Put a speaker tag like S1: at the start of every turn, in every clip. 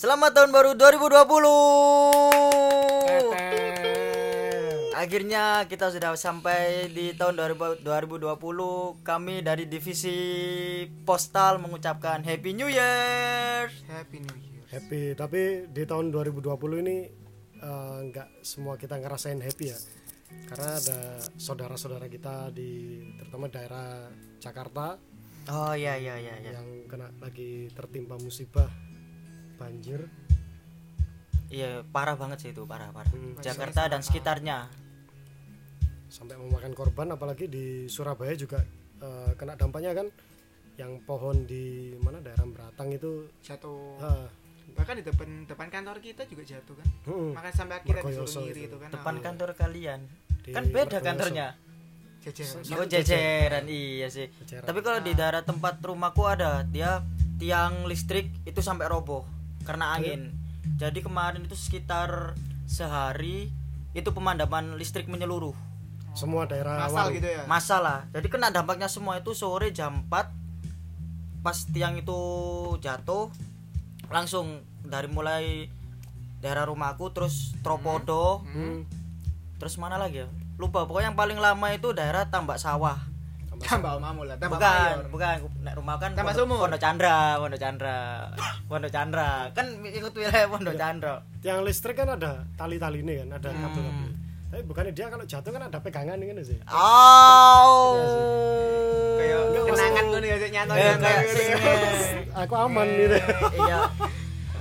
S1: Selamat tahun baru 2020. Akhirnya kita sudah sampai di tahun 2000 2020. Kami dari divisi postal mengucapkan Happy New Year.
S2: Happy New Year.
S3: happy tapi di tahun 2020 ini eh, nggak semua kita ngerasain happy ya karena ada saudara-saudara kita di terutama daerah Jakarta
S1: Oh iya iya iya iya.
S3: yang kena lagi tertimpa musibah banjir
S1: Iya, parah banget sih itu, parah parah.
S3: Hmm.
S1: Jakarta dan sekitarnya.
S3: sampai memakan korban apalagi di Surabaya juga eh, kena dampaknya kan yang pohon di mana daerah Beratang itu
S2: Jatuh.
S3: ah,
S2: Bahkan di depan depan kantor kita juga jatuh kan.
S3: hmm,
S2: Makanya sampai akhirnya disuruh ngiri
S3: itu.
S2: itu kan.
S1: Depan
S2: Ah,
S1: kantor kalian.
S3: di
S1: Kan beda
S3: Mergoyoso.
S1: kantornya.
S2: jajaran.
S1: Oh jeceran iya sih.
S3: Jajaran.
S1: Tapi kalau di daerah tempat rumahku ada dia tiang listrik itu sampai roboh karena angin. Jadi kemarin itu sekitar sehari itu pemadaman listrik menyeluruh.
S3: semua daerah
S2: Masal gitu ya.
S1: Masalah. Jadi kena dampaknya semua itu sore jam 4 pas tiang itu jatuh langsung dari mulai daerah rumahku terus Tropodo
S3: Hmm,
S1: terus mana lagi ya? Lupa pokoknya yang paling lama itu daerah Tambak Sawah.
S2: Tambah mamu lah, tambah
S1: bukan
S2: mayor.
S1: bukan. Nek rumah kan
S2: Tambah
S1: Pondok-
S2: sumur.
S1: Pondok Chandra Pondok Chandra. Pondok Chandra. Kan ikut wilayah Pondok Chandra.
S3: Tiang listrik kan ada tali-tali ini kan ada
S1: Hmm.
S3: kabel-kabel. Tapi bukannya dia kalau jatuh kan ada pegangan ini kan sih?
S1: Oh
S2: Kayak kenangan gue nih nyanto
S1: Ya,
S2: nyanto
S1: kayak
S2: gitu.
S3: aku aman gitu.
S1: iya.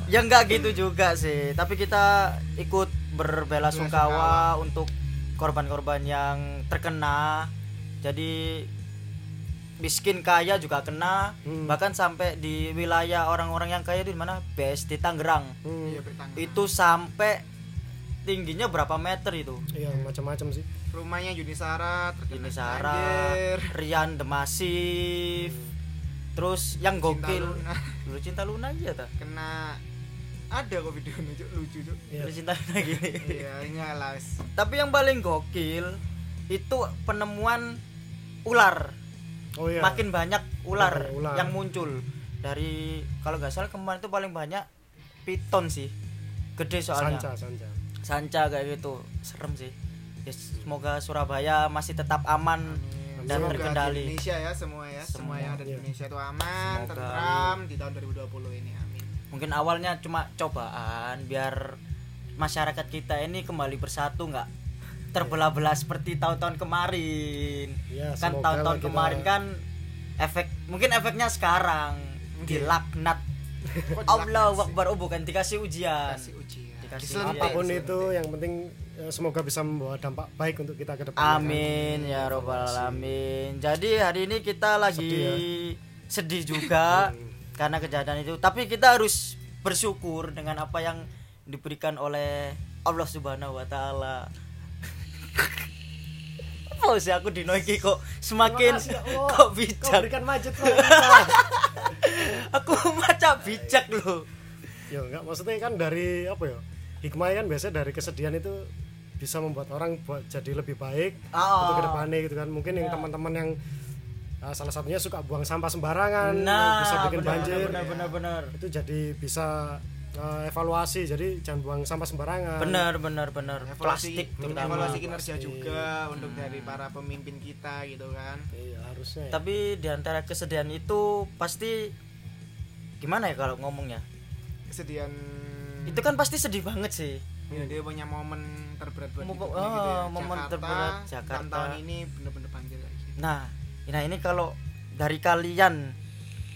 S1: Ya enggak gitu juga sih. Tapi kita ikut berbela sungkawa. untuk korban-korban yang terkena. Jadi miskin kaya juga kena
S3: Hmm.
S1: bahkan sampai di wilayah orang-orang yang kaya itu di mana BSD Tangerang
S3: Hmm,
S2: Iya,
S1: itu sampai tingginya berapa meter itu
S3: iya macam-macam sih
S2: Rumahnya Yunisara banjir.
S1: Rian The Massive, terus yang
S2: Cinta
S1: gokil,
S2: Luna.
S1: dulu cinta Luna aja ta,
S2: Kena ada kok videonya Cuk. lucu tuh.
S3: Iya.
S1: dulu cinta Luna gini.
S2: Iya, enggak lah. wis.
S1: Tapi yang paling gokil itu penemuan ular,
S3: oh iya
S1: makin banyak ular,
S3: ular.
S1: yang muncul dari kalau nggak salah kemarin itu paling banyak piton sih, gede soalnya,
S3: sanca sanca
S1: sanca kayak gitu, serem sih. Ya, semoga Surabaya masih tetap aman dan
S2: Semoga
S1: terkendali.
S2: di Indonesia ya semua ya, semua, yang ada di
S3: Iya.
S2: Indonesia itu aman,
S1: Semoga.
S2: tentram di tahun 2020 ini. Amin.
S1: mungkin awalnya cuma cobaan biar masyarakat kita ini kembali bersatu nggak terbelah-belah seperti tahun-tahun kemarin.
S3: Ya,
S1: kan tahun-tahun
S3: kita-
S1: kemarin kan efek mungkin efeknya sekarang. Dilaknat. Allah Akbar. Oh bukan dikasih ujian.
S2: Kasih ujian.
S1: Dikasih ujian.
S3: apa pun itu yang penting eh, semoga bisa membawa dampak baik untuk kita ke depan
S1: Amin ya robbal alamin. Jadi hari ini kita lagi sedih, juga karena kejadian itu. Tapi kita harus bersyukur dengan apa yang diberikan oleh Allah Subhanahu wa taala. Oh sih aku dino iki kok semakin
S3: kasih, ya
S1: kok
S3: kau
S1: bijak.
S3: berikan majid kepada kita.
S1: Aku maca bijak loh.
S3: ya enggak maksudnya kan dari apa ya hikmahnya kan biasanya dari kesedihan itu bisa membuat orang buat jadi lebih baik
S1: Oh.
S3: untuk ke depannya gitu kan mungkin yang teman-teman yang uh, salah satunya suka buang sampah sembarangan
S1: Nah,
S3: bisa bikin
S1: benar,
S3: banjir
S1: benar benar benar.
S3: itu jadi bisa uh, evaluasi jadi jangan buang sampah sembarangan
S1: Benar benar benar.
S2: Evaluasi,
S1: Plastik terutama.
S2: evaluasi kinerja
S3: Plastik.
S2: juga untuk dari para pemimpin kita gitu kan.
S3: iya harusnya ya.
S1: tapi di antara kesedihan itu pasti gimana ya kalau ngomongnya
S2: Kesedihan
S1: itu kan pasti sedih banget sih
S2: ya, dia punya momen terberat buat
S1: Mo-
S2: hidupnya
S1: oh,
S2: gitu ya.
S1: momen
S2: Jakarta,
S1: terberat Jakarta.
S2: tahun ini bener-bener banjir kayak gitu.
S1: nah nah ini kalau dari kalian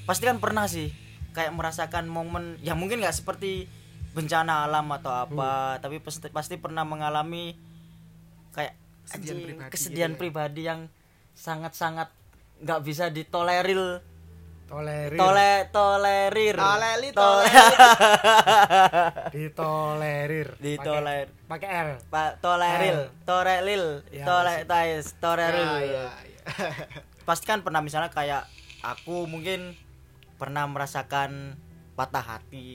S1: pasti kan pernah sih kayak merasakan momen ya mungkin nggak seperti bencana alam atau apa tapi pasti pasti pernah mengalami kayak
S2: Kesedihan
S1: anjing,
S2: pribadi
S1: kesedihan
S2: gitu ya.
S1: pribadi yang sangat-sangat nggak bisa ditolerir
S3: tolerir.
S1: Tole tolerir.
S2: Toleli,
S1: Tole-
S3: ditolerir.
S1: Ditoler
S3: pakai R.
S1: Pak toleril, torelil,
S3: Ya,
S1: tole tais, toreril.
S2: Ya, ya, ya.
S1: Pasti kan pernah misalnya kayak aku mungkin pernah merasakan patah hati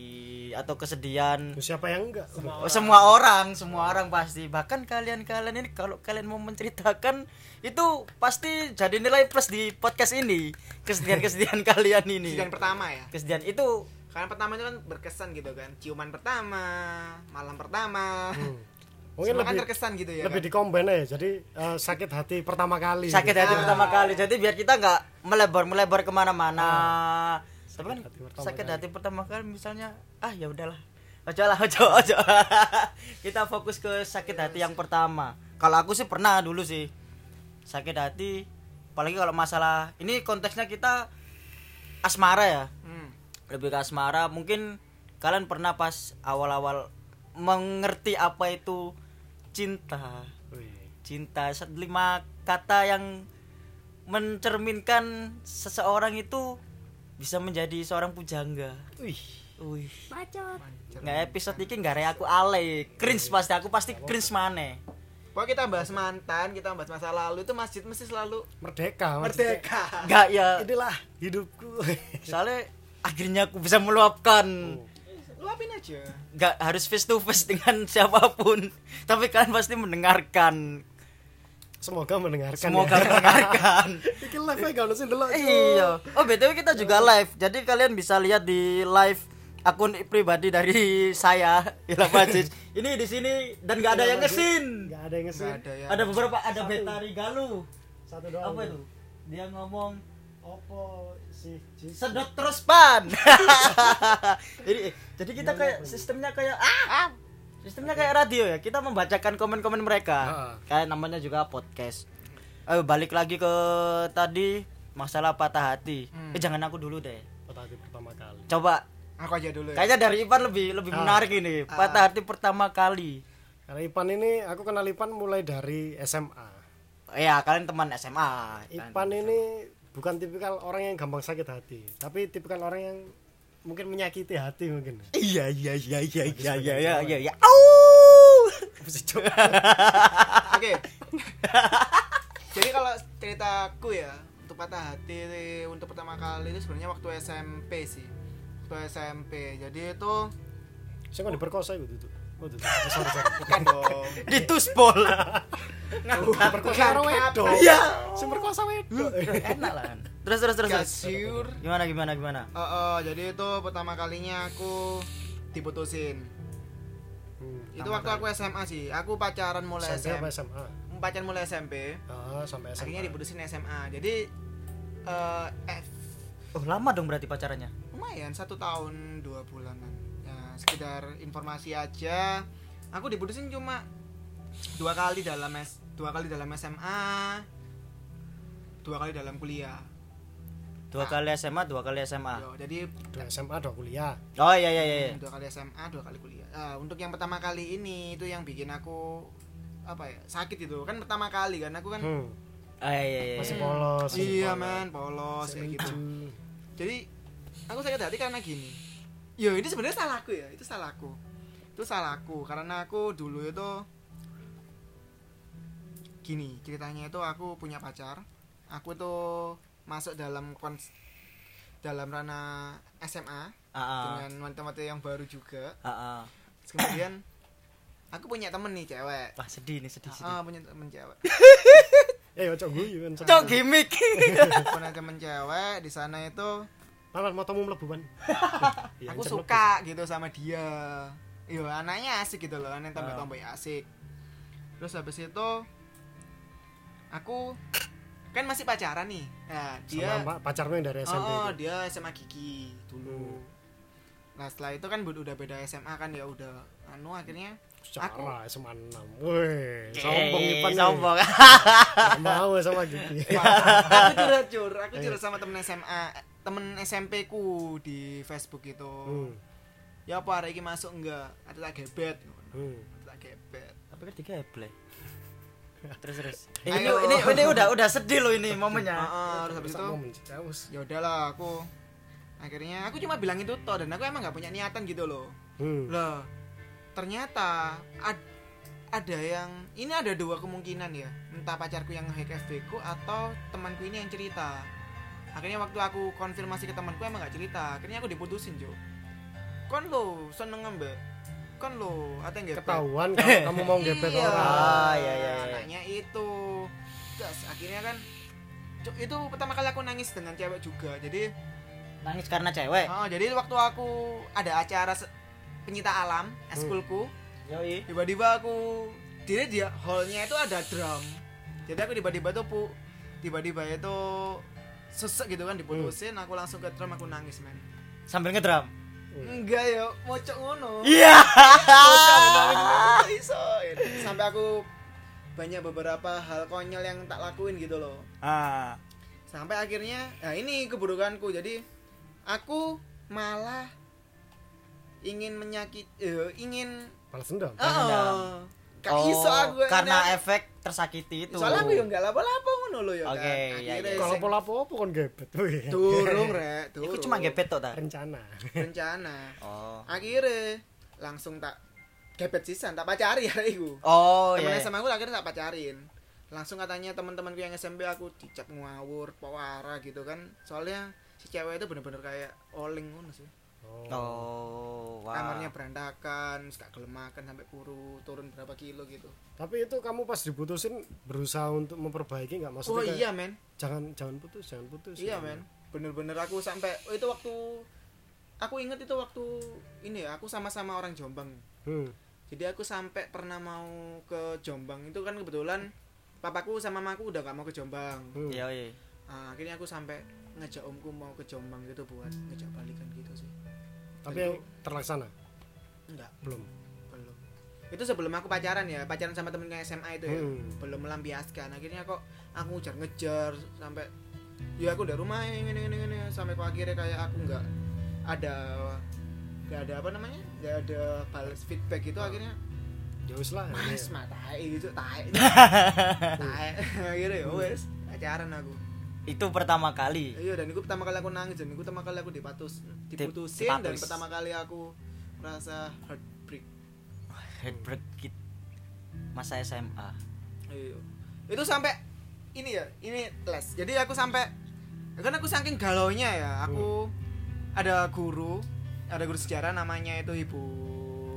S1: atau kesedihan.
S3: siapa yang enggak
S1: Oh, semua orang, semua orang pasti. Bahkan kalian-kalian ini kalau kalian mau menceritakan itu pasti jadi nilai plus di podcast ini. Kesedihan-kesedihan kalian ini.
S2: Kesedihan pertama ya.
S1: Kesedihan itu
S2: karena pertama itu kan berkesan gitu kan ciuman pertama malam pertama
S3: Hmm. Mungkin
S2: kan
S3: lebih
S2: terkesan gitu ya
S3: lebih
S2: kan?
S3: dikombin ya. Jadi eh, sakit hati pertama kali.
S1: sakit hati
S2: Ah.
S1: pertama kali jadi biar kita nggak melebar melebar ke mana-mana tapi kan
S3: Sakit hati pertama
S1: sakit
S3: kali.
S1: hati pertama kali misalnya ah ya udahlah ojo lah ojo ojo kita fokus ke sakit hati yang pertama kalau aku sih pernah dulu sih sakit hati apalagi kalau masalah ini konteksnya kita asmara ya
S2: Hmm.
S1: lebih ke asmara mungkin kalian pernah pas awal-awal mengerti apa itu cinta
S3: Wih.
S1: cinta lima kata yang mencerminkan seseorang itu bisa menjadi seorang pujangga
S3: Wih.
S1: wih
S2: Mancer.
S1: nggak episode ini nggak aku ale cringe pasti aku pasti cringe mana
S2: Pokoknya kita bahas mantan, kita bahas masa lalu itu masjid mesti selalu
S3: Merdeka.
S2: merdeka.
S1: nggak ya
S3: Inilah hidupku.
S1: soalnya akhirnya aku bisa meluapkan
S2: Luapin aja.
S1: nggak harus face to face dengan siapa pun tapi kalian pasti mendengarkan
S3: Semoga mendengarkan.
S1: semoga
S3: ya.
S1: mendengarkan
S3: Iki live kalau sih delok.
S1: Iya. Oh btw kita juga live. Jadi kalian bisa lihat di live akun pribadi dari saya Ilham Aziz. Ini di sini dan nggak ada yang ngesin.
S3: Nggak ada yang ngesin.
S2: Ada ya.
S1: Ada beberapa ada
S3: Satu.
S1: Betari Galuh.
S3: Satu doang.
S1: Apa itu? Dia ngomong
S3: Opo si Jis-
S1: sedot terus pan. jadi jadi kita kayak sistemnya kayak ah, sistemnya kayak radio ya. Kita membacakan komen-komen mereka. Kayak namanya juga podcast. Ayo balik lagi ke tadi masalah patah hati.
S2: Hmm.
S1: Eh jangan aku dulu deh.
S3: patah hati pertama kali.
S1: Coba
S2: Aku aja dulu ya.
S1: kayaknya dari Ipan lebih lebih
S3: Ah.
S1: menarik ini. Patah hati pertama kali.
S3: Karena Ipan ini aku kenal Ipan mulai dari SMA.
S1: Ya kalian teman SMA.
S3: Ipan ini bukan tipikal orang yang gampang sakit hati, tapi tipikal orang yang mungkin menyakiti hati mungkin.
S1: Iya iya iya iya iya iya iya iya. iya.
S3: Apa sih, Cuk?
S2: Oke. Jadi kalau ceritaku ya untuk patah hati untuk pertama kali itu sebenarnya waktu SMP sih. Waktu SMP. Jadi itu
S3: Saya kok diperkosa itu tuh. Sorry, sorry.
S2: bukan dong.
S1: Dituspol.
S3: Perkosa orang wedok.
S1: Iya.
S3: Si perkosa wedok.
S1: Enak lah. Terus terus terus. terus.
S2: Gasur.
S1: Gimana gimana gimana?
S2: Oh, oh, jadi itu pertama kalinya aku diputusin.
S3: Hmm.
S2: Itu waktu aku SMA sih. Aku pacaran mulai
S3: SMP
S2: SMP.
S3: SMA?
S2: Pacaran mulai SMP.
S3: Ah, sampai SMA.
S2: Akhirnya diputusin SMA. Jadi eh eh,
S1: Oh lama dong berarti pacarannya.
S2: lumayan satu tahun dua bulanan. Ya sekedar informasi aja. Aku diputusin cuma dua kali dalam S dua kali dalam SMA, dua kali dalam kuliah.
S1: Dua kali SMA, dua kali SMA.
S2: Yo, jadi
S3: Dua SMA, dua kuliah.
S1: Oh iya iya iya.
S2: dua kali SMA, dua kali kuliah. Ah, untuk yang pertama kali ini itu yang bikin aku apa ya sakit itu kan pertama kali kan aku kan
S3: Hmm.
S1: Ah iya iya. iya.
S3: Masih polos. masih
S2: iya
S3: polos.
S2: man polos kayak gitu jadi aku sakit hati karena gini yo ini sebenarnya salahku ya itu salahku itu salahku karena aku dulu itu gini ceritanya itu aku punya pacar aku tuh masuk dalam kons dalam ranah SMA
S1: Ah, ah.
S2: dengan teman-teman yang baru juga
S1: ah.
S2: Terus kemudian aku punya temen nih cewek
S1: Wah sedih nih sedih sedih.
S2: ah punya temen cewek
S3: Eh, cok kan.
S1: Cok gimmick.
S2: punya temen cewek di sana itu
S3: motomu mlebu ban. Iya,
S2: aku suka gitu sama dia Yo anaknya asik gitu loh aneh tambah
S1: Ah.
S2: tomboy asik terus habis itu aku kan masih pacaran nih nah dia
S3: Sama pa- pacarmu yang dari SMP.
S2: oh
S3: itu.
S2: dia SMA Gigi dulu nah setelah itu kan udah beda SMA kan ya udah anu akhirnya
S3: Secara SMA 6. Woi, sombong Ipan.
S1: Sombong.
S3: Mau sama Gigi.
S2: aku curhat cur aku curhat sama temen SMA temen SMP ku di Facebook itu
S3: Hmm.
S2: ya apa hari ini masuk enggak ada tak gebet
S3: Hmm.
S2: ada tak gebet
S1: Tapi kan tiga Terus terus.
S2: Ayo.
S1: Ini ini ini udah udah sedih loh ini momennya.
S2: Heeh, terus habis itu ya udahlah aku akhirnya aku cuma bilang itu toh dan aku emang nggak punya niatan gitu loh
S3: Hmm.
S2: lah ternyata ad- ada yang ini ada dua kemungkinan ya entah pacarku yang hack FB ku atau temanku ini yang cerita akhirnya waktu aku konfirmasi ke temanku emang nggak cerita akhirnya aku diputusin Jo kon lo seneng ngembek kon lo atau nggak
S3: Ketahuan kalau kamu mau gebet
S2: Iya.
S3: orang.
S1: Ah, iya, iya, iya.
S2: Anaknya itu. Terus akhirnya kan itu pertama kali aku nangis dengan cewek juga. Jadi
S1: nangis karena cewek
S2: Oh, jadi waktu aku ada acara penyita alam eskulku
S1: yoi
S2: tiba-tiba aku dia dia hallnya itu ada drum jadi aku tiba-tiba tuh pu tiba-tiba itu sesek gitu kan diputusin aku langsung ke drum aku nangis men
S1: sambil ngedrum
S2: enggak ya mocok ngono.
S1: Iya.
S2: Iso. Sampai aku banyak beberapa hal konyol yang tak lakuin gitu loh.
S1: Ah.
S2: Sampai akhirnya nah ini keburukanku. Jadi aku malah ingin menyakit eh, ingin
S3: balas dendam.
S2: Oh, gak iso aku
S1: Oh, karena
S2: enak.
S1: efek tersakiti itu.
S2: Soalnya aku ya nggak lapo-lapo ngono lho ya
S1: Oke,
S2: kan.
S1: iya,
S2: akhirnya
S1: iya.
S3: kalau pola apa kon gebet?
S2: Turung rek turung
S1: Iku cuma gebet tok ta?
S3: Rencana.
S2: Rencana.
S1: Oh.
S2: Akhirnya langsung tak gebet sisan tak pacari ya iku.
S1: Oh
S2: temen
S1: iya.
S2: SMA aku akhirnya tak pacarin. Langsung katanya teman-temanku yang SMP aku dicap ngawur pewara gitu kan. Soalnya si cewek itu bener-bener kayak oling ngono sih
S3: oh.
S1: oh wow
S2: kamarnya berantakan gak gelem makan sampai kuru turun berapa kilo gitu.
S3: Tapi itu kamu pas diputusin berusaha untuk memperbaiki nggak?
S2: Oh
S3: maksudnya kayak,
S2: iya men.
S3: jangan jangan putus jangan putus
S2: iya men. Bener-bener aku sampai oh, itu waktu aku inget itu waktu ini ya aku sama-sama orang Jombang.
S3: Hmm.
S2: jadi aku sampai pernah mau ke Jombang. Itu kan kebetulan papaku sama mamaku udah gak mau ke Jombang.
S3: Hmm.
S1: iya iya.
S2: Nah, akhirnya aku sampai ngajak omku mau ke Jombang gitu buat ngajak balikan gitu sih
S3: tapi yang terlaksana?
S2: Enggak.
S3: Belum.
S2: Belum. Itu sebelum aku pacaran ya pacaran sama temennya SMA itu ya.
S3: Hmm.
S2: belum melampiaskan. Akhirnya kok aku ngejar-ngejar sampai ya aku udah rumah ini ini ini, sampai kok akhirnya kayak aku nggak ada nggak ada apa namanya nggak ada balas feedback gitu akhirnya
S3: ya wis lah
S2: mas
S3: ini.
S2: mah tai gitu tai tai akhirnya ya wes pacaran aku
S1: itu pertama kali
S2: iya dan itu pertama kali aku nangis dan itu pertama kali aku dipatus diputusin dan
S1: dipatus.
S2: pertama kali aku merasa heartbreak
S1: heartbreak kit masa SMA
S2: Iya. Itu sampai ini ya, ini les. Jadi aku sampai kan aku saking galaunya ya, aku ada guru, ada guru sejarah namanya itu Ibu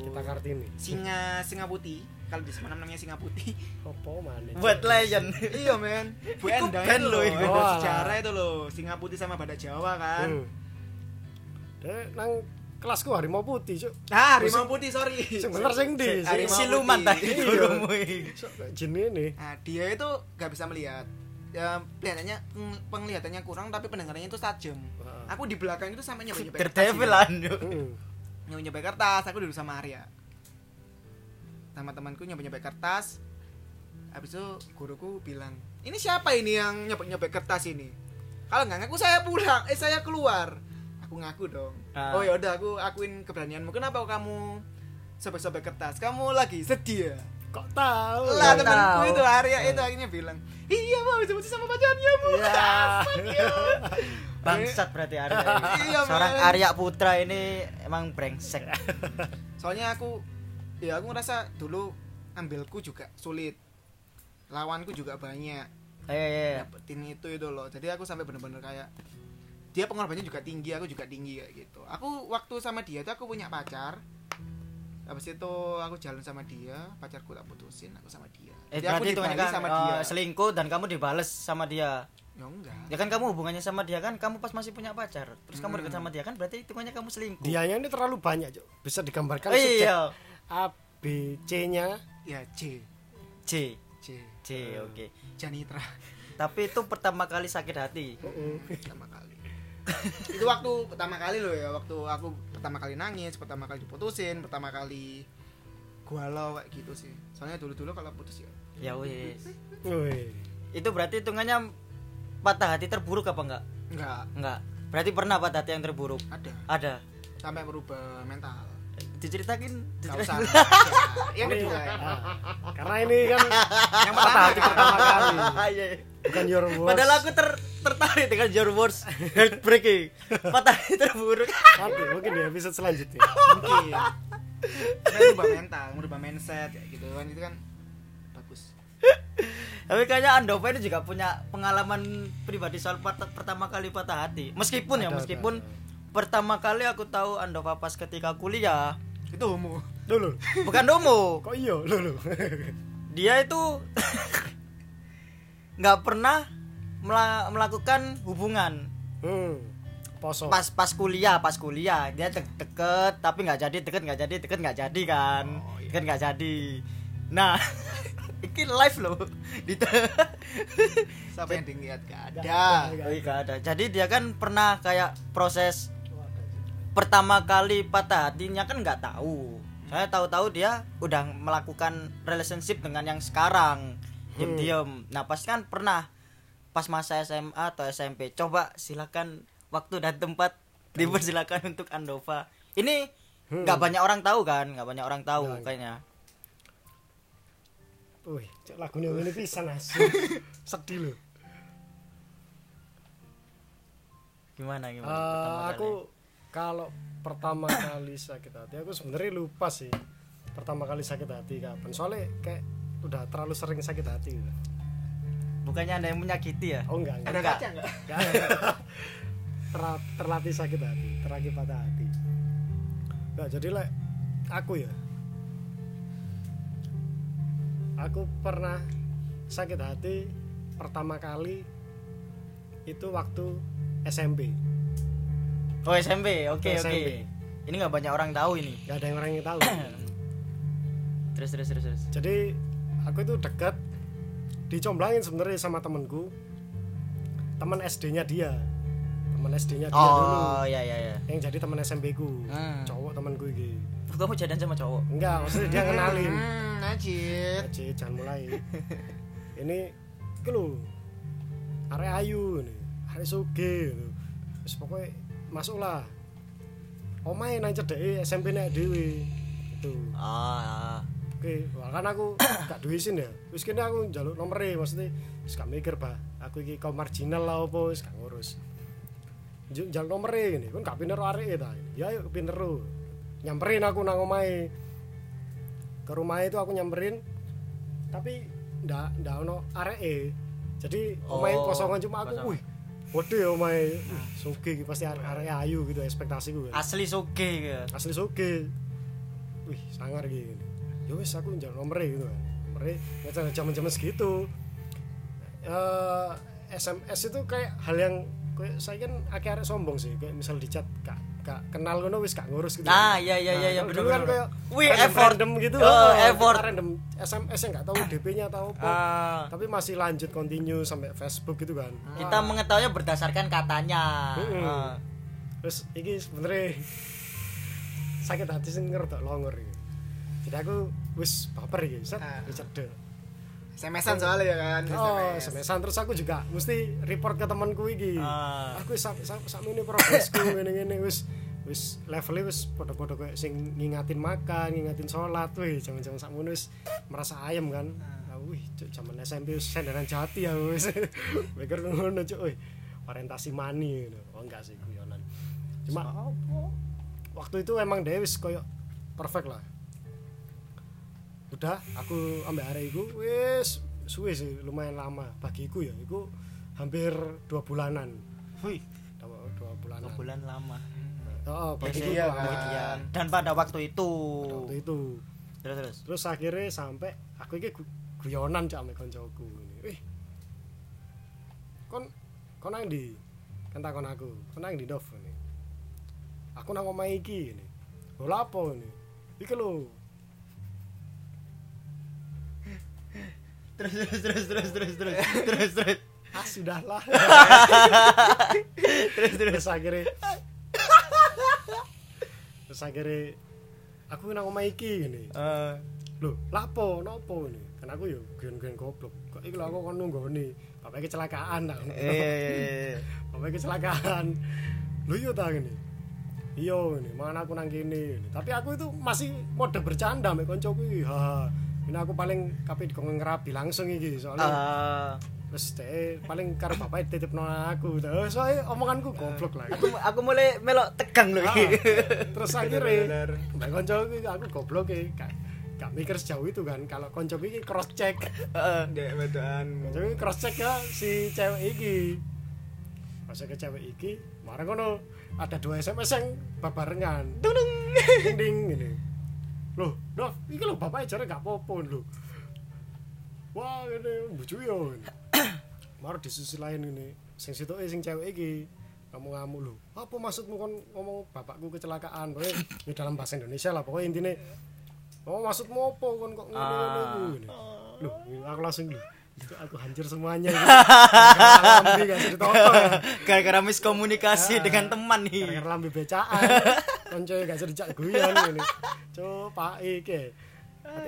S3: kita kartini
S2: Singa Singa Putih. Kalau di Semarang namanya Singa Putih.
S3: opo mana
S1: buat legend
S2: iya, men. Bu
S1: Iku
S2: Endang
S1: band
S2: itu guru
S3: Oh,
S2: sejarah itu loh, Singa Putih sama Badak Jawa kan.
S3: hmm. Dek, nang kelasku harimau putih cuk
S2: Ah, Harimau Putih, sorry.
S3: sing bener sing di
S1: siluman tadi iki.
S3: jin ini
S2: Nah, dia itu gak bisa melihat. Ya, kelihatannya penglihatannya kurang tapi pendengarannya itu tajam. Aku di belakang itu sampai nyampe-nyampe
S1: Daredevil anjo
S3: Hmm.
S2: nyoba kertas aku duduk sama Arya sama temanku nyoba nyampe kertas. Habis itu guruku bilang ini siapa ini yang nyoba nyampe kertas ini? Kalau nggak ngaku saya pulang. Eh saya keluar. Aku ngaku dong.
S1: Ah.
S2: oh ya udah aku akuin keberanianmu. Kenapa kamu sobek-sobek kertas? Kamu lagi sedih ya?
S3: Kok tahu?
S2: Lah temanku itu Arya itu akhirnya bilang iya mau sebut sama pacarnya bu.
S3: Ya.
S1: Bangsat berarti Arya
S2: Iya,
S1: seorang. Arya Putra ini emang brengsek.
S2: Soalnya aku ya aku ngerasa dulu ambilku juga sulit. Lawanku juga banyak.
S1: Eh eh,
S2: dapetin itu itu loh. Jadi aku sampai bener-bener kayak dia pengorbanannya juga tinggi aku juga tinggi kayak gitu. Aku waktu sama dia tuh aku punya pacar. Habis itu aku jalan sama dia pacarku tak putusin aku sama dia.
S1: Eh
S2: Jadi aku
S1: itu kan
S2: sama
S1: eh,
S2: dia.
S1: selingkuh dan kamu dibales sama dia?
S2: Ya enggak.
S1: Ya kan kamu hubungannya sama dia kan kamu pas masih punya pacar terus kamu
S2: Hmm.
S1: dekat sama dia kan berarti hitungannya kamu selingkuh.
S3: Dianya ini terlalu banyak cuk. Bisa digambarkan
S1: Oh, iya
S3: A B C nya?
S2: Ya C.
S1: C.
S2: C.
S1: C oke.
S2: Janitra.
S1: Tapi itu pertama kali sakit hati.
S2: Pertama kali. Itu waktu pertama kali loh ya waktu aku pertama kali nangis pertama kali diputusin pertama kali galau kayak gitu sih. Soalnya dulu dulu kalau putus ya.
S1: Ya wis
S3: Wih.
S1: itu berarti hitungannya patah hati terburuk apa enggak?
S2: Enggak.
S1: Enggak. Berarti pernah patah hati yang terburuk?
S2: Ada.
S1: Ada.
S2: Sampai merubah mental
S1: diceritakin.
S2: Gak
S1: diceritakin.
S2: usah. Yang kedua. Ya.
S3: Ah, karena ini kan
S2: yang
S3: patah hati pertama kali.
S1: Iya.
S3: bukan your worst.
S1: Padahal aku ter tertarik dengan your words heartbreaking. Patah hati terburuk.
S3: Nanti, mungkin di episode selanjutnya.
S2: Mungkin. Merubah mental merubah mindset kayak gitu kan. Itu kan bagus.
S1: Tapi kayaknya Andova ini juga punya pengalaman pribadi soal patah- pertama kali patah hati. Meskipun ya
S3: Ada,
S1: meskipun
S3: ada,
S1: pertama kali aku tahu Andova pas ketika kuliah
S2: itu homo
S3: Lulu,
S1: bukan domo.
S3: Kok iya? Lulu?
S1: dia itu nggak pernah mela- melakukan hubungan.
S3: Hmm. poso.
S1: Pas pas kuliah pas kuliah. Dia de- deket tapi nggak jadi deket nggak jadi deket nggak jadi kan.
S2: Oh, iya.
S1: deket nggak jadi. Nah ini live loh. Di
S2: Siapa yang dilihat gak ada.
S1: Oh, iya, nggak ada. Jadi dia kan pernah kayak proses pertama kali patah hatinya kan nggak tahu saya tahu-tahu dia udah melakukan relationship dengan yang sekarang
S3: Hmm.
S1: diem nah pas kan pernah pas masa SMA atau SMP coba silakan waktu dan tempat dipersilakan untuk Andova ini
S3: Hmm.
S1: nggak banyak orang tahu kan nggak banyak orang tahu
S3: Nggak.
S1: kayaknya
S3: Wih, cek lagunya ini pisan asu. Sedih loh.
S1: gimana gimana pertama
S3: aku
S1: kali?
S3: Kalau pertama kali sakit hati aku sebenarnya lupa sih pertama kali sakit hati kapan soalnya kayak udah terlalu sering sakit hati gitu.
S1: bukannya ada yang menyakiti ya
S3: oh enggak enggak,
S2: Ada
S1: Enggak.
S2: enggak?
S3: Enggak. Ter- terlatih sakit hati terlatih patah hati Enggak, jadi lah aku ya aku pernah sakit hati pertama kali itu waktu SMP
S1: oh SMP oke oke.
S3: SMP.
S1: ini nggak banyak orang tahu ini.
S3: Nggak ada yang orang yang tahu.
S1: Terus terus terus terus.
S3: Jadi aku itu dekat dicomblangin sebenarnya sama temenku teman SD-nya dia. Teman SD-nya dia dulu.
S1: oh ya ya ya
S3: yang jadi teman SMP ku
S1: Hmm.
S3: cowok temanku ini
S1: kamu jadian sama cowok?
S3: Enggak maksudnya dia kenalin.
S2: Hmm, najit.
S3: Aji, jangan mulai. Ini ke lu arek ayu nih arek suge gitu. Terus pokoknya masuklah omae nang cedeke SMP nek dhewe itu
S1: ah
S3: Oke, kan aku gak duwe isin ya. Wis kene aku njaluk nomere maksudnya wis gak mikir, Bah. Aku iki kaum marginal lah opo wis gak ngurus. Njaluk nomere ngene, kon gak pinter areke ta. Ya ayo pinter. Nyamperin aku nang omahe. Ke rumah itu aku nyamperin tapi ndak ndak ono areke. Jadi omahe
S1: Oh,
S3: kosongan cuma aku, wih. Waduh ya omahe, wih, suge iki pasti arek ayu gitu ekspektasiku. kan
S1: asli soge gitu
S3: asli soge. Wih sangar gini ya wis aku njaluk nomere gitu kan. Nomere ngejar zaman zaman segitu. Eh SMS itu kayak hal yang kayak saya kan akhir arek sombong sih kayak misal di chat gak, kenal ngono wis gak ngurus gitu
S1: Nah, iya, iya, iya, iya,
S3: kalau
S1: bener,
S3: kan kayak
S1: Wih,
S3: random,
S1: effort.
S3: random gitu
S1: Oh,
S3: kita
S1: effort.
S3: random SMS yang gak tahu DP-nya tahu apa
S1: Ah,
S3: tapi masih lanjut continue sampai Facebook gitu kan
S1: kita mengetahuinya berdasarkan katanya
S3: Mm-mm.
S1: Ah.
S3: terus ini sebenernya sakit hati sih ngerti longor iki. jadi aku wis baper iki set
S2: Ah.
S3: wis cedek
S2: SMS-an soalnya ya kan.
S3: oh semesan terus aku juga mesti report ke temanku iki.
S1: Ah.
S3: aku sak sak sak ini progresku ngene ngene wis wis levelnya wis podo-podo kayak sing ngingatin makan ngingatin sholat wih jaman-jaman sak wis merasa ayam kan. Ah, wih cuk zaman SMP wis senderan jati ya wis. Mikir ngono cuk wih orientasi mani gitu. oh enggak sih guyonan. Cuma waktu itu emang dia wis koyo perfect lah udah aku ambil hari itu wis suwe sih lumayan lama. Bagiku ya itu hampir dua bulanan.
S1: Wih,
S3: dua, dua bulanan.
S1: Dua bulan lama.
S3: Oh bagiku
S2: Iya,
S3: lama.
S1: kemudian. Dan pada waktu itu.
S3: Pada waktu itu.
S1: Terus terus.
S3: Terus akhirnya sampai aku ini gu- guyonan cak ambek koncoku. Ini wih. Kon kon nang di kan takon aku. Kon nang di Dov ini aku nang omah iki ini lho lapo ini iki lho
S1: terus terus terus terus terus terus terus terus.
S3: Ah sudahlah. Terus terus. Akhirnya. Terus akhirnya aku nang omah iki ini
S1: Eh,
S3: lho lapo nopo ini? Kan aku yo guyon-guyon goblok. Kok iki lho aku kon nunggoni bapak kecelakaan tak?
S1: Eh, eh, eh.
S3: bapak kecelakaan. Lho iya ta gini? Iya ini mana aku nang kene tapi aku itu masih mode bercanda mek koncoku ha ini aku paling kape dikongkon ngerabi langsung iki soalnya
S1: Ah,
S3: terus deh paling karo bapak titip aku terus soalnya omonganku goblok lah
S1: aku aku mulai melok tegang loh
S3: Ah,
S1: iki.
S3: terus akhirnya mbak koncoku iki aku goblok iki gak, gak mikir sejauh itu kan kalau koncoku iki cross check
S1: Heeh.
S2: Dek bedaan.
S3: Jadi cross check ya si cewek iki. Cross check ke cewek iki, marang kono ada dua SMS yang babarengan. Dung dung ding ding gini. Loh, Dov, iki lho bapak jare gak apa-apa lho. Wah, ini bucu yo. Mar di sisi lain ini, sing situ sing cewek iki. Kamu ngamuk lu apa maksudmu kon ngomong bapakku kecelakaan? Pokoknya ya dalam bahasa Indonesia lah pokoknya intinya oh maksudmu apa kon kok ngene ngene ngene. Lu aku langsung itu aku hancur semuanya. Gitu. Gara-gara ya
S1: miskomunikasi dengan teman nih
S3: gara-gara lambe becaan konco gak dijak guyon ngene coba iki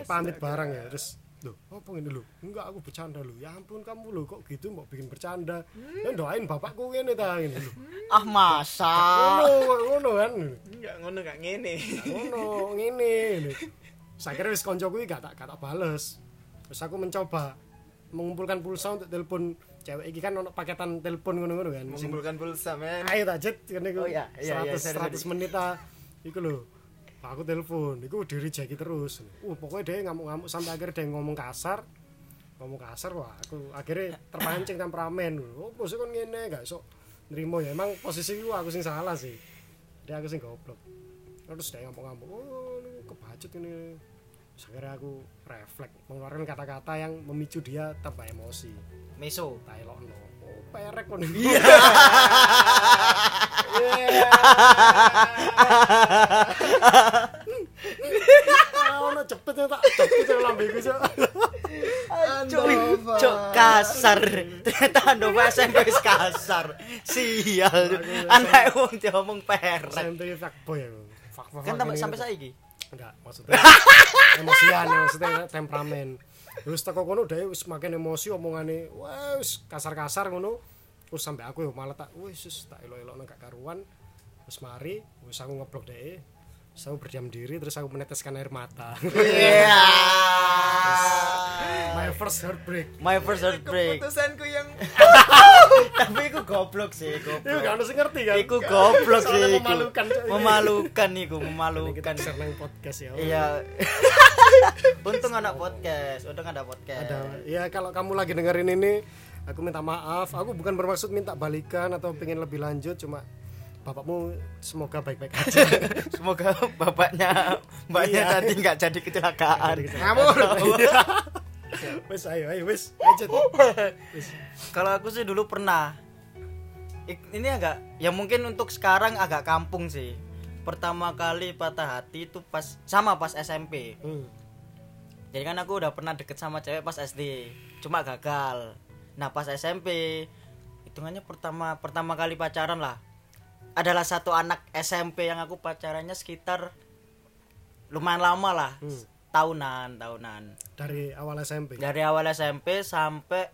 S3: pamit barang ya terus Loh, apa ini lu? Enggak, aku bercanda lu. Ya ampun kamu lu kok gitu mau bikin bercanda. Ya doain bapakku ngene ta ngene lu.
S1: ah masa
S3: Ngono, ngono kan.
S2: Enggak ngono gak ngene.
S3: Ngono, ngene. ngene. Saya kira wis koncoku iki gak tak gak tak bales. Terus aku mencoba mengumpulkan pulsa untuk telepon cewek iki kan ono paketan telepon ngono-ngono kan.
S2: Mengumpulkan pulsa men.
S3: ayo tak jet iku
S1: Oh, iya, iya, iya,
S3: 100
S1: sorry,
S3: 100 menit ta iku lho aku telepon iku di reject terus. Uh pokoknya dia ngamuk-ngamuk sampai akhirnya dia ngomong kasar. Ngomong kasar wah aku akhirnya terpancing temperamen oh bos kan ngene gak sok nerimo ya. Emang posisi gua aku sing salah sih. Dia aku sing goblok. Terus dia ngamuk-ngamuk oh ini kebacut ini. Terus akhirnya aku refleks mengeluarkan kata-kata yang memicu dia tambah emosi.
S1: Meso.
S3: Tak elokno oh perek kon ono cepet ya tak cepet ya lambeku cok
S1: kasar. Ternyata Andova SMP wis kasar. Sial. Anak wong diomong perek.
S3: SMP fuckboy
S1: Kan tambah sampai saiki.
S3: enggak maksudnya emosian maksudnya temperamen terus teko kono udah wis makin emosi omongane wah wis kasar-kasar ngono terus sampai aku yo malah tak wis wis tak elok-elok gak karuan terus mari wis aku ngeblok dhek terus aku berdiam diri terus aku meneteskan air mata
S1: Iya.
S3: my first heartbreak
S1: My first heartbreak.
S2: Keputusanku yang
S1: Tapi iku goblok sih,
S3: Iku
S1: goblok.
S3: gak harus ngerti kan
S1: Iku goblok sih iku.
S3: memalukan, Cok.
S1: Memalukan iku,
S3: kita
S1: memalukan.
S3: share nang podcast ya
S1: Iya. Untung anak podcast, untung ada podcast.
S3: ada ya kalau kamu lagi dengerin ini aku minta maaf aku bukan bermaksud minta balikan atau pengen lebih lanjut cuma bapakmu semoga baik-baik aja
S1: Semoga bapaknya, mbaknya
S3: Iya.
S1: tadi nggak jadi kecelakaan.
S2: ngawur.
S3: wes ayo ayo wes lanjut Wes.
S1: Kalau aku sih dulu pernah. Ini agak, ya mungkin untuk sekarang agak kampung sih. Pertama kali patah hati itu pas sama pas SMP.
S3: Hmm.
S1: Jadi kan aku udah pernah deket sama cewek pas SD, cuma gagal. Nah pas SMP, hitungannya pertama pertama kali pacaran lah. Adalah satu anak SMP yang aku pacarannya sekitar lumayan lama lah,
S3: Hmm.
S1: tahunan tahunan.
S3: dari awal SMP
S1: Dari awal SMP sampai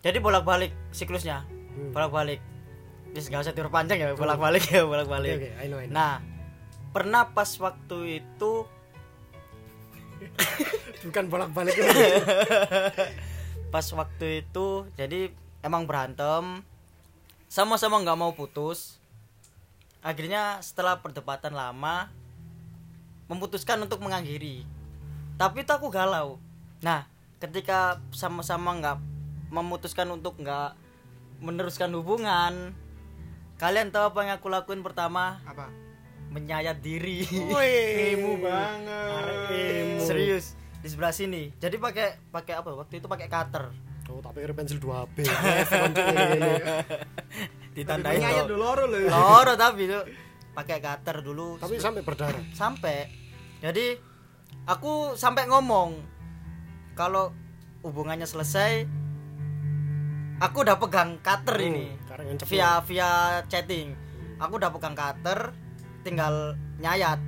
S1: jadi bolak-balik siklusnya,
S3: Hmm.
S1: bolak-balik. Bis gak usah diperpanjang ya, bolak-balik ya,
S3: oke
S1: bolak-balik.
S3: oke I know, I know.
S1: Nah, pernah pas waktu itu
S3: bukan bolak-balik
S1: pas waktu itu jadi emang berantem. Sama-sama nggak mau putus. Akhirnya setelah perdebatan lama memutuskan untuk mengakhiri. Tapi itu aku galau. Nah ketika sama-sama nggak memutuskan untuk nggak meneruskan hubungan kalian tahu apa yang aku lakuin pertama?
S2: Apa?
S1: menyayat diri.
S2: Emu
S1: sebelah sini. Jadi pakai pakai apa? Waktu itu pakai cutter.
S3: Oh tapi kira pensil 2B F, konco ini.
S1: ditandain
S2: dulu loro lho.
S1: loro tapi tuh pakai cutter dulu.
S3: Tapi sampai berdarah.
S1: Sampai. Jadi aku sampai ngomong kalau hubungannya selesai aku udah pegang cutter
S3: Hmm,
S1: ini via via chatting. Aku udah pegang cutter tinggal nyayat.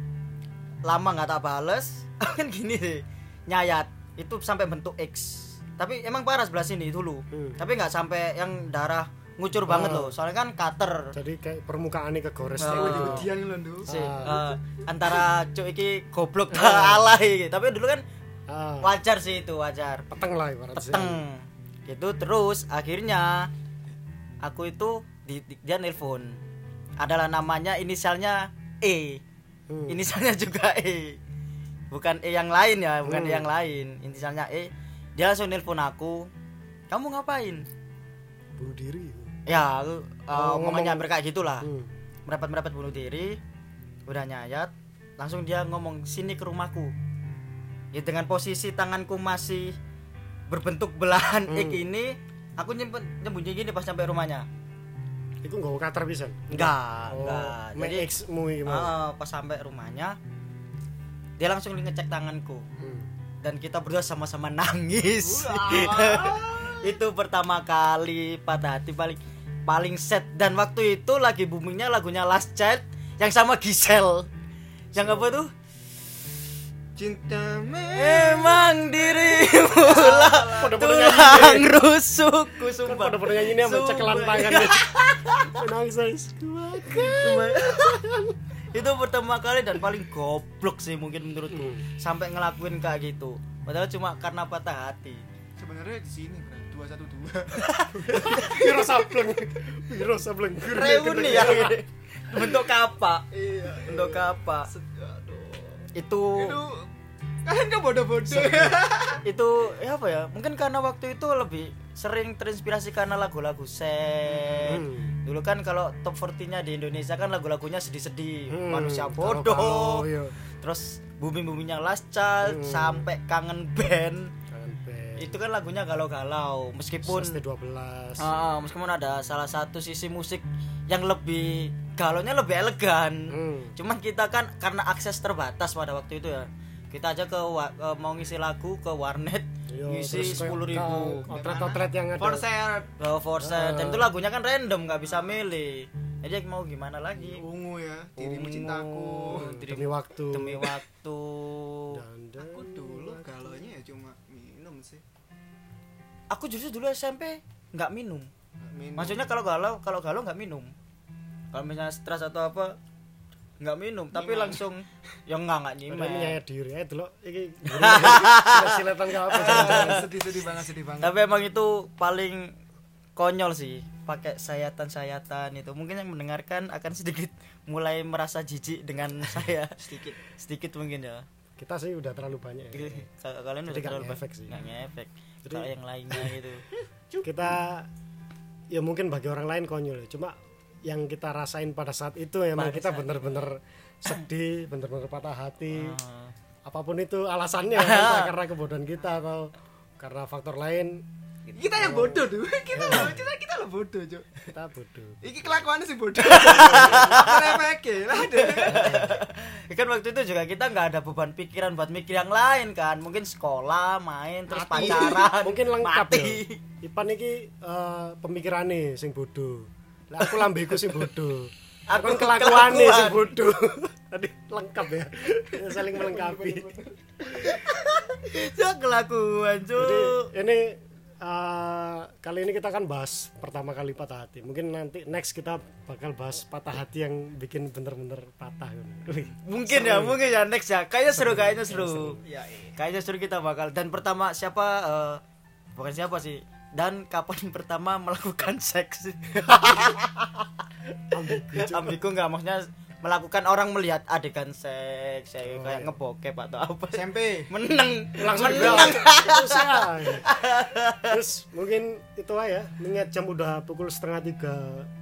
S1: Lama nggak tak bales. Kan gini sih nyayat itu sampai bentuk X tapi emang parah sebelah sini dulu
S3: Hmm.
S1: tapi nggak sampai yang darah ngucur banget
S3: Oh.
S1: loh soalnya kan cutter
S3: jadi kayak permukaannya kegores
S1: Oh.
S3: oh.
S1: Sih
S3: Ah.
S1: eh, antara cuk iki goblok ta alay gitu. tapi dulu kan
S3: ah,
S1: wajar sih itu wajar
S3: peteng lah ibaratnya
S1: peteng gitu terus akhirnya aku itu di, di- dia nelpon adalah namanya inisialnya E
S3: Hmm.
S1: inisialnya juga E bukan E yang lain ya bukan
S3: Hmm.
S1: E yang lain. Inisialnya E dia langsung nelpon aku kamu ngapain?
S3: Bunuh diri
S1: ya? Aku uh,
S3: Oh,
S1: ngomongnya
S3: ngomong-
S1: mereka gitulah.
S3: Hmm.
S1: merapat merapat bunuh diri udah nyayat langsung dia ngomong sini ke rumahku. Ya dengan posisi tanganku masih berbentuk belahan
S3: Hmm.
S1: X ini aku nyimpen nyembunyi gini pas sampai rumahnya.
S3: Iku nggawa kater pisan.
S1: enggak
S3: Oh,
S1: enggak
S3: mek
S1: jadi ah, pas sampai rumahnya dia langsung ngecek tanganku.
S3: Hmm.
S1: dan kita berdua sama-sama nangis. Itu pertama kali patah hati paling paling set dan waktu itu lagi boomingnya lagunya Last Child yang sama Gisel yang apa tuh?
S2: Cinta
S1: emang dirimu lah tulang rusukku
S3: Kan
S1: sumpah.
S3: pada pada nyanyi ini sama cekelan tangan. Nangis nangis.
S1: Itu pertama kali dan paling goblok sih mungkin menurutku. Sampai ngelakuin kayak gitu. Padahal cuma karena patah hati.
S2: Sebenarnya di sini bro dua satu dua.
S3: Piro sableng. Piro sableng.
S1: reuni ya. Bentuk kapak.
S2: Iya
S1: bentuk kapak.
S2: Aduh
S1: itu
S2: itu kalian kan bodoh-bodoh.
S1: Itu ya apa ya mungkin karena waktu itu lebih sering terinspirasi karena lagu-lagu set.
S3: Hmm.
S1: dulu kan kalau top 40 nya di Indonesia kan lagu-lagunya sedih-sedih.
S3: Hmm,
S1: manusia bodoh.
S3: iya.
S1: terus bumi-buminya Last Child
S3: Hmm.
S1: sampai kangen band. Itu kan lagunya galau-galau. Meskipun
S3: ST12.
S1: Ah, meskipun ada salah satu sisi musik yang lebih galaunya lebih elegan.
S3: Hmm.
S1: cuman kita kan karena akses terbatas pada waktu itu ya kita aja ke, wa- ke mau ngisi lagu ke warnet
S3: Iya,
S1: ngisi sepuluh ribu.
S3: Outlet-outlet yang ada.
S2: for sale.
S1: Ke Forset dan itu lagunya kan random nggak bisa milih. Jadi mau gimana lagi?
S2: Ungu ya dirimu
S1: Ungu,
S2: cintaku
S3: demi waktu.
S1: demi waktu.
S3: Dan, dan,
S2: aku dulu galonya ya cuma minum sih.
S1: Aku justru dulu SMP nggak minum.
S2: Minum.
S1: Maksudnya kalau galau kalau galau nggak minum. Kalau misalnya stres atau apa nggak minum tapi
S2: Nyimak.
S1: langsung ya nggak nggak nyimak.
S3: Menyayat diri aja dulu iki siletan ke apa
S2: sedih sedih banget sedih banget.
S1: Tapi emang itu paling konyol sih pakai sayatan-sayatan itu. Mungkin yang mendengarkan akan sedikit mulai merasa jijik dengan saya.
S2: Sedikit.
S1: Sedikit mungkin ya.
S3: Kita sih udah terlalu banyak ya.
S1: Kalau kalian
S3: Jadi
S1: udah terlalu
S3: ngefek sih.
S1: nggak ngefek. Kalau yang lainnya gitu
S3: kita ya mungkin bagi orang lain konyol ya. cuma yang kita rasain pada saat itu emang
S1: Pada
S3: kita bener-bener sedih bener-bener patah hati.
S1: Ah.
S3: apa pun itu alasannya entah karena kebodohan kita atau karena faktor lain.
S2: Kita yang bodoh tuh kita lo kita kita lo bodoh cok
S3: kita bodoh.
S2: Iki kelakuannya sih bodoh. Remeke? Lah deh
S1: Ya kan waktu itu juga kita nggak ada beban pikiran buat mikir yang lain kan. Mungkin sekolah main terus
S2: Mati.
S1: pacaran
S3: mungkin lengkap
S1: mati.
S3: ya. Ipan iki eh, pemikirannya sing bodoh lah aku lambeku sing bodoh
S1: Aku
S3: aku kelakuannya
S1: kelakuan.
S3: sing bodoh tadi lengkap ya. Ya, saling melengkapi.
S1: Ya kelakuan cuy
S3: ini eh, kali ini kita akan bahas pertama kali patah hati. Mungkin nanti next kita bakal bahas patah hati yang bikin bener-bener patah. Wih,
S1: mungkin ya mungkin ya next ya. Kayaknya seru kayaknya seru.
S2: ya iya.
S1: kayaknya seru kita bakal. Dan pertama siapa eh, bukan siapa sih dan kapan pertama melakukan seks
S3: ambigu,
S1: ambigu nggak maksudnya melakukan orang melihat adegan seks kayak kayak ngebokep atau apa
S2: SMP
S1: menang
S3: Langsung
S1: menang
S3: Terus, ya. Terus mungkin itu aja. Mengingat jam udah pukul setengah tiga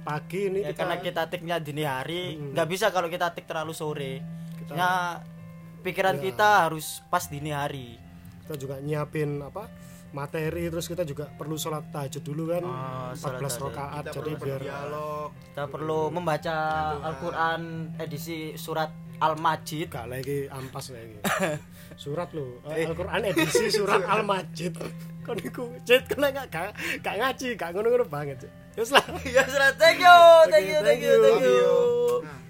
S3: pagi ini
S1: ya,
S3: kita,
S1: karena kita tiknya dini hari
S3: Hmm.
S1: nggak bisa kalau kita tik terlalu sore
S3: Kita-
S1: ya pikiran
S3: Ya.
S1: kita harus pas dini hari
S3: kita juga nyiapin apa materi terus kita juga perlu sholat tahajud dulu kan
S1: Oh, sholat
S3: 14
S1: tahajud.
S3: rakaat jadi
S2: perlu
S3: biar
S2: dialog
S1: kita perlu membaca Al-Quran edisi surat Al-Majid.
S3: Gak lagi ampas lagi. Surat lo Al-Quran edisi surat Al-Majid. Kon iku cet kena gak gak gak ngaji gak ngono-ngono banget. Wis lah
S1: ya surat. Thank you thank you thank you thank you